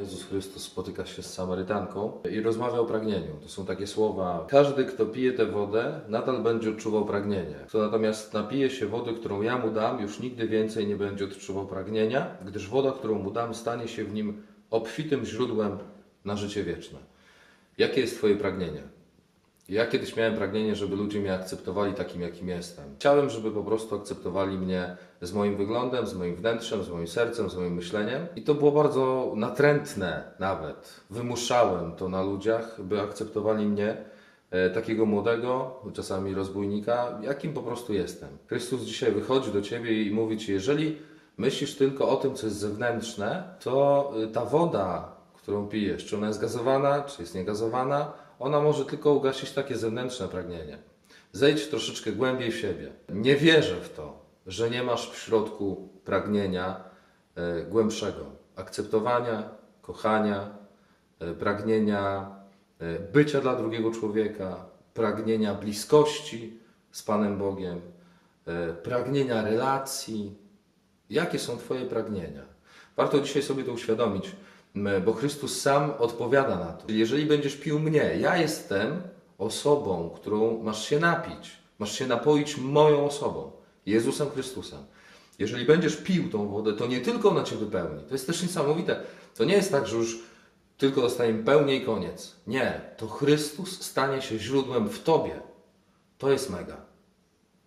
Jezus Chrystus spotyka się z Samarytanką i rozmawia o pragnieniu. To są takie słowa: Każdy, kto pije tę wodę, nadal będzie odczuwał pragnienie. Kto natomiast napije się wody, którą ja mu dam, już nigdy więcej nie będzie odczuwał pragnienia, gdyż woda, którą mu dam, stanie się w nim obfitym źródłem na życie wieczne. Jakie jest Twoje pragnienie? Ja kiedyś miałem pragnienie, żeby ludzie mnie akceptowali takim, jakim jestem. Chciałem, żeby po prostu akceptowali mnie z moim wyglądem, z moim wnętrzem, z moim sercem, z moim myśleniem. I to było bardzo natrętne nawet. Wymuszałem to na ludziach, by akceptowali mnie e, takiego młodego, czasami rozbójnika, jakim po prostu jestem. Chrystus dzisiaj wychodzi do Ciebie i mówi Ci, jeżeli myślisz tylko o tym, co jest zewnętrzne, to y, ta woda, którą pijesz, czy ona jest gazowana, czy jest niegazowana, ona może tylko ugasić takie zewnętrzne pragnienie. Zejdź troszeczkę głębiej w siebie. Nie wierzę w to, że nie masz w środku pragnienia e, głębszego, akceptowania, kochania, e, pragnienia e, bycia dla drugiego człowieka, pragnienia bliskości z Panem Bogiem, pragnienia relacji. Jakie są Twoje pragnienia? Warto dzisiaj sobie to uświadomić, bo Chrystus sam odpowiada na to. Jeżeli będziesz pił mnie, ja jestem osobą, którą masz się napić, masz się napoić moją osobą, Jezusem Chrystusem. Jeżeli będziesz pił tą wodę, to nie tylko ona cię wypełni. To jest też niesamowite. To nie jest tak, że już tylko dostaniemy pełnię i koniec. Nie, to Chrystus stanie się źródłem w tobie. To jest mega,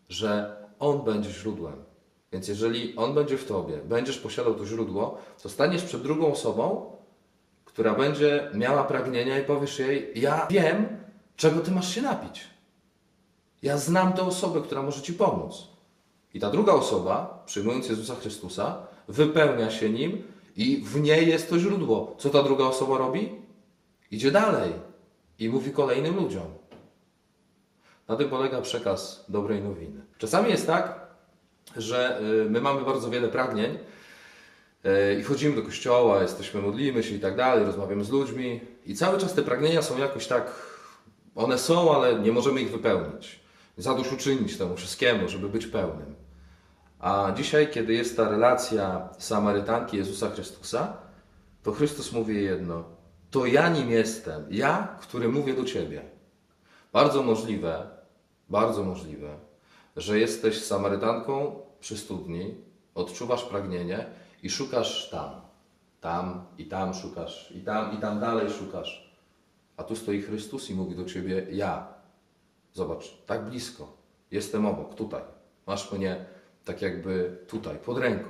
że On będzie źródłem. Więc jeżeli On będzie w tobie, będziesz posiadał to źródło, to staniesz przed drugą osobą, która będzie miała pragnienia i powiesz jej: Ja wiem, czego ty masz się napić. Ja znam tę osobę, która może ci pomóc. I ta druga osoba, przyjmując Jezusa Chrystusa, wypełnia się nim i w niej jest to źródło. Co ta druga osoba robi? Idzie dalej i mówi kolejnym ludziom. Na tym polega przekaz dobrej nowiny. Czasami jest tak, że y, my mamy bardzo wiele pragnień y, i chodzimy do kościoła, jesteśmy, modlimy się i tak dalej, rozmawiamy z ludźmi i cały czas te pragnienia są jakoś tak, one są, ale nie możemy ich wypełnić. Zadośćuczynić temu wszystkiemu, żeby być pełnym. A dzisiaj, kiedy jest ta relacja Samarytanki Jezusa Chrystusa, to Chrystus mówi jedno: To ja nim jestem, ja, który mówię do ciebie. Bardzo możliwe, bardzo możliwe, że jesteś Samarytanką przy studni, odczuwasz pragnienie i szukasz tam, tam i tam szukasz, i tam i tam dalej szukasz. A tu stoi Chrystus i mówi do ciebie: Ja. Zobacz, tak blisko, jestem obok, tutaj. Masz mnie tak jakby tutaj, pod ręką.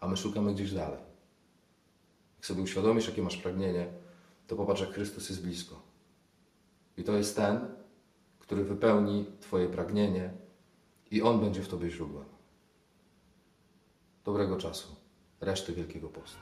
A my szukamy gdzieś dalej. Jak sobie uświadomisz, jakie masz pragnienie, to popatrz, jak Chrystus jest blisko. I to jest ten, który wypełni Twoje pragnienie i On będzie w Tobie źródłem. Dobrego czasu, reszty Wielkiego Postu.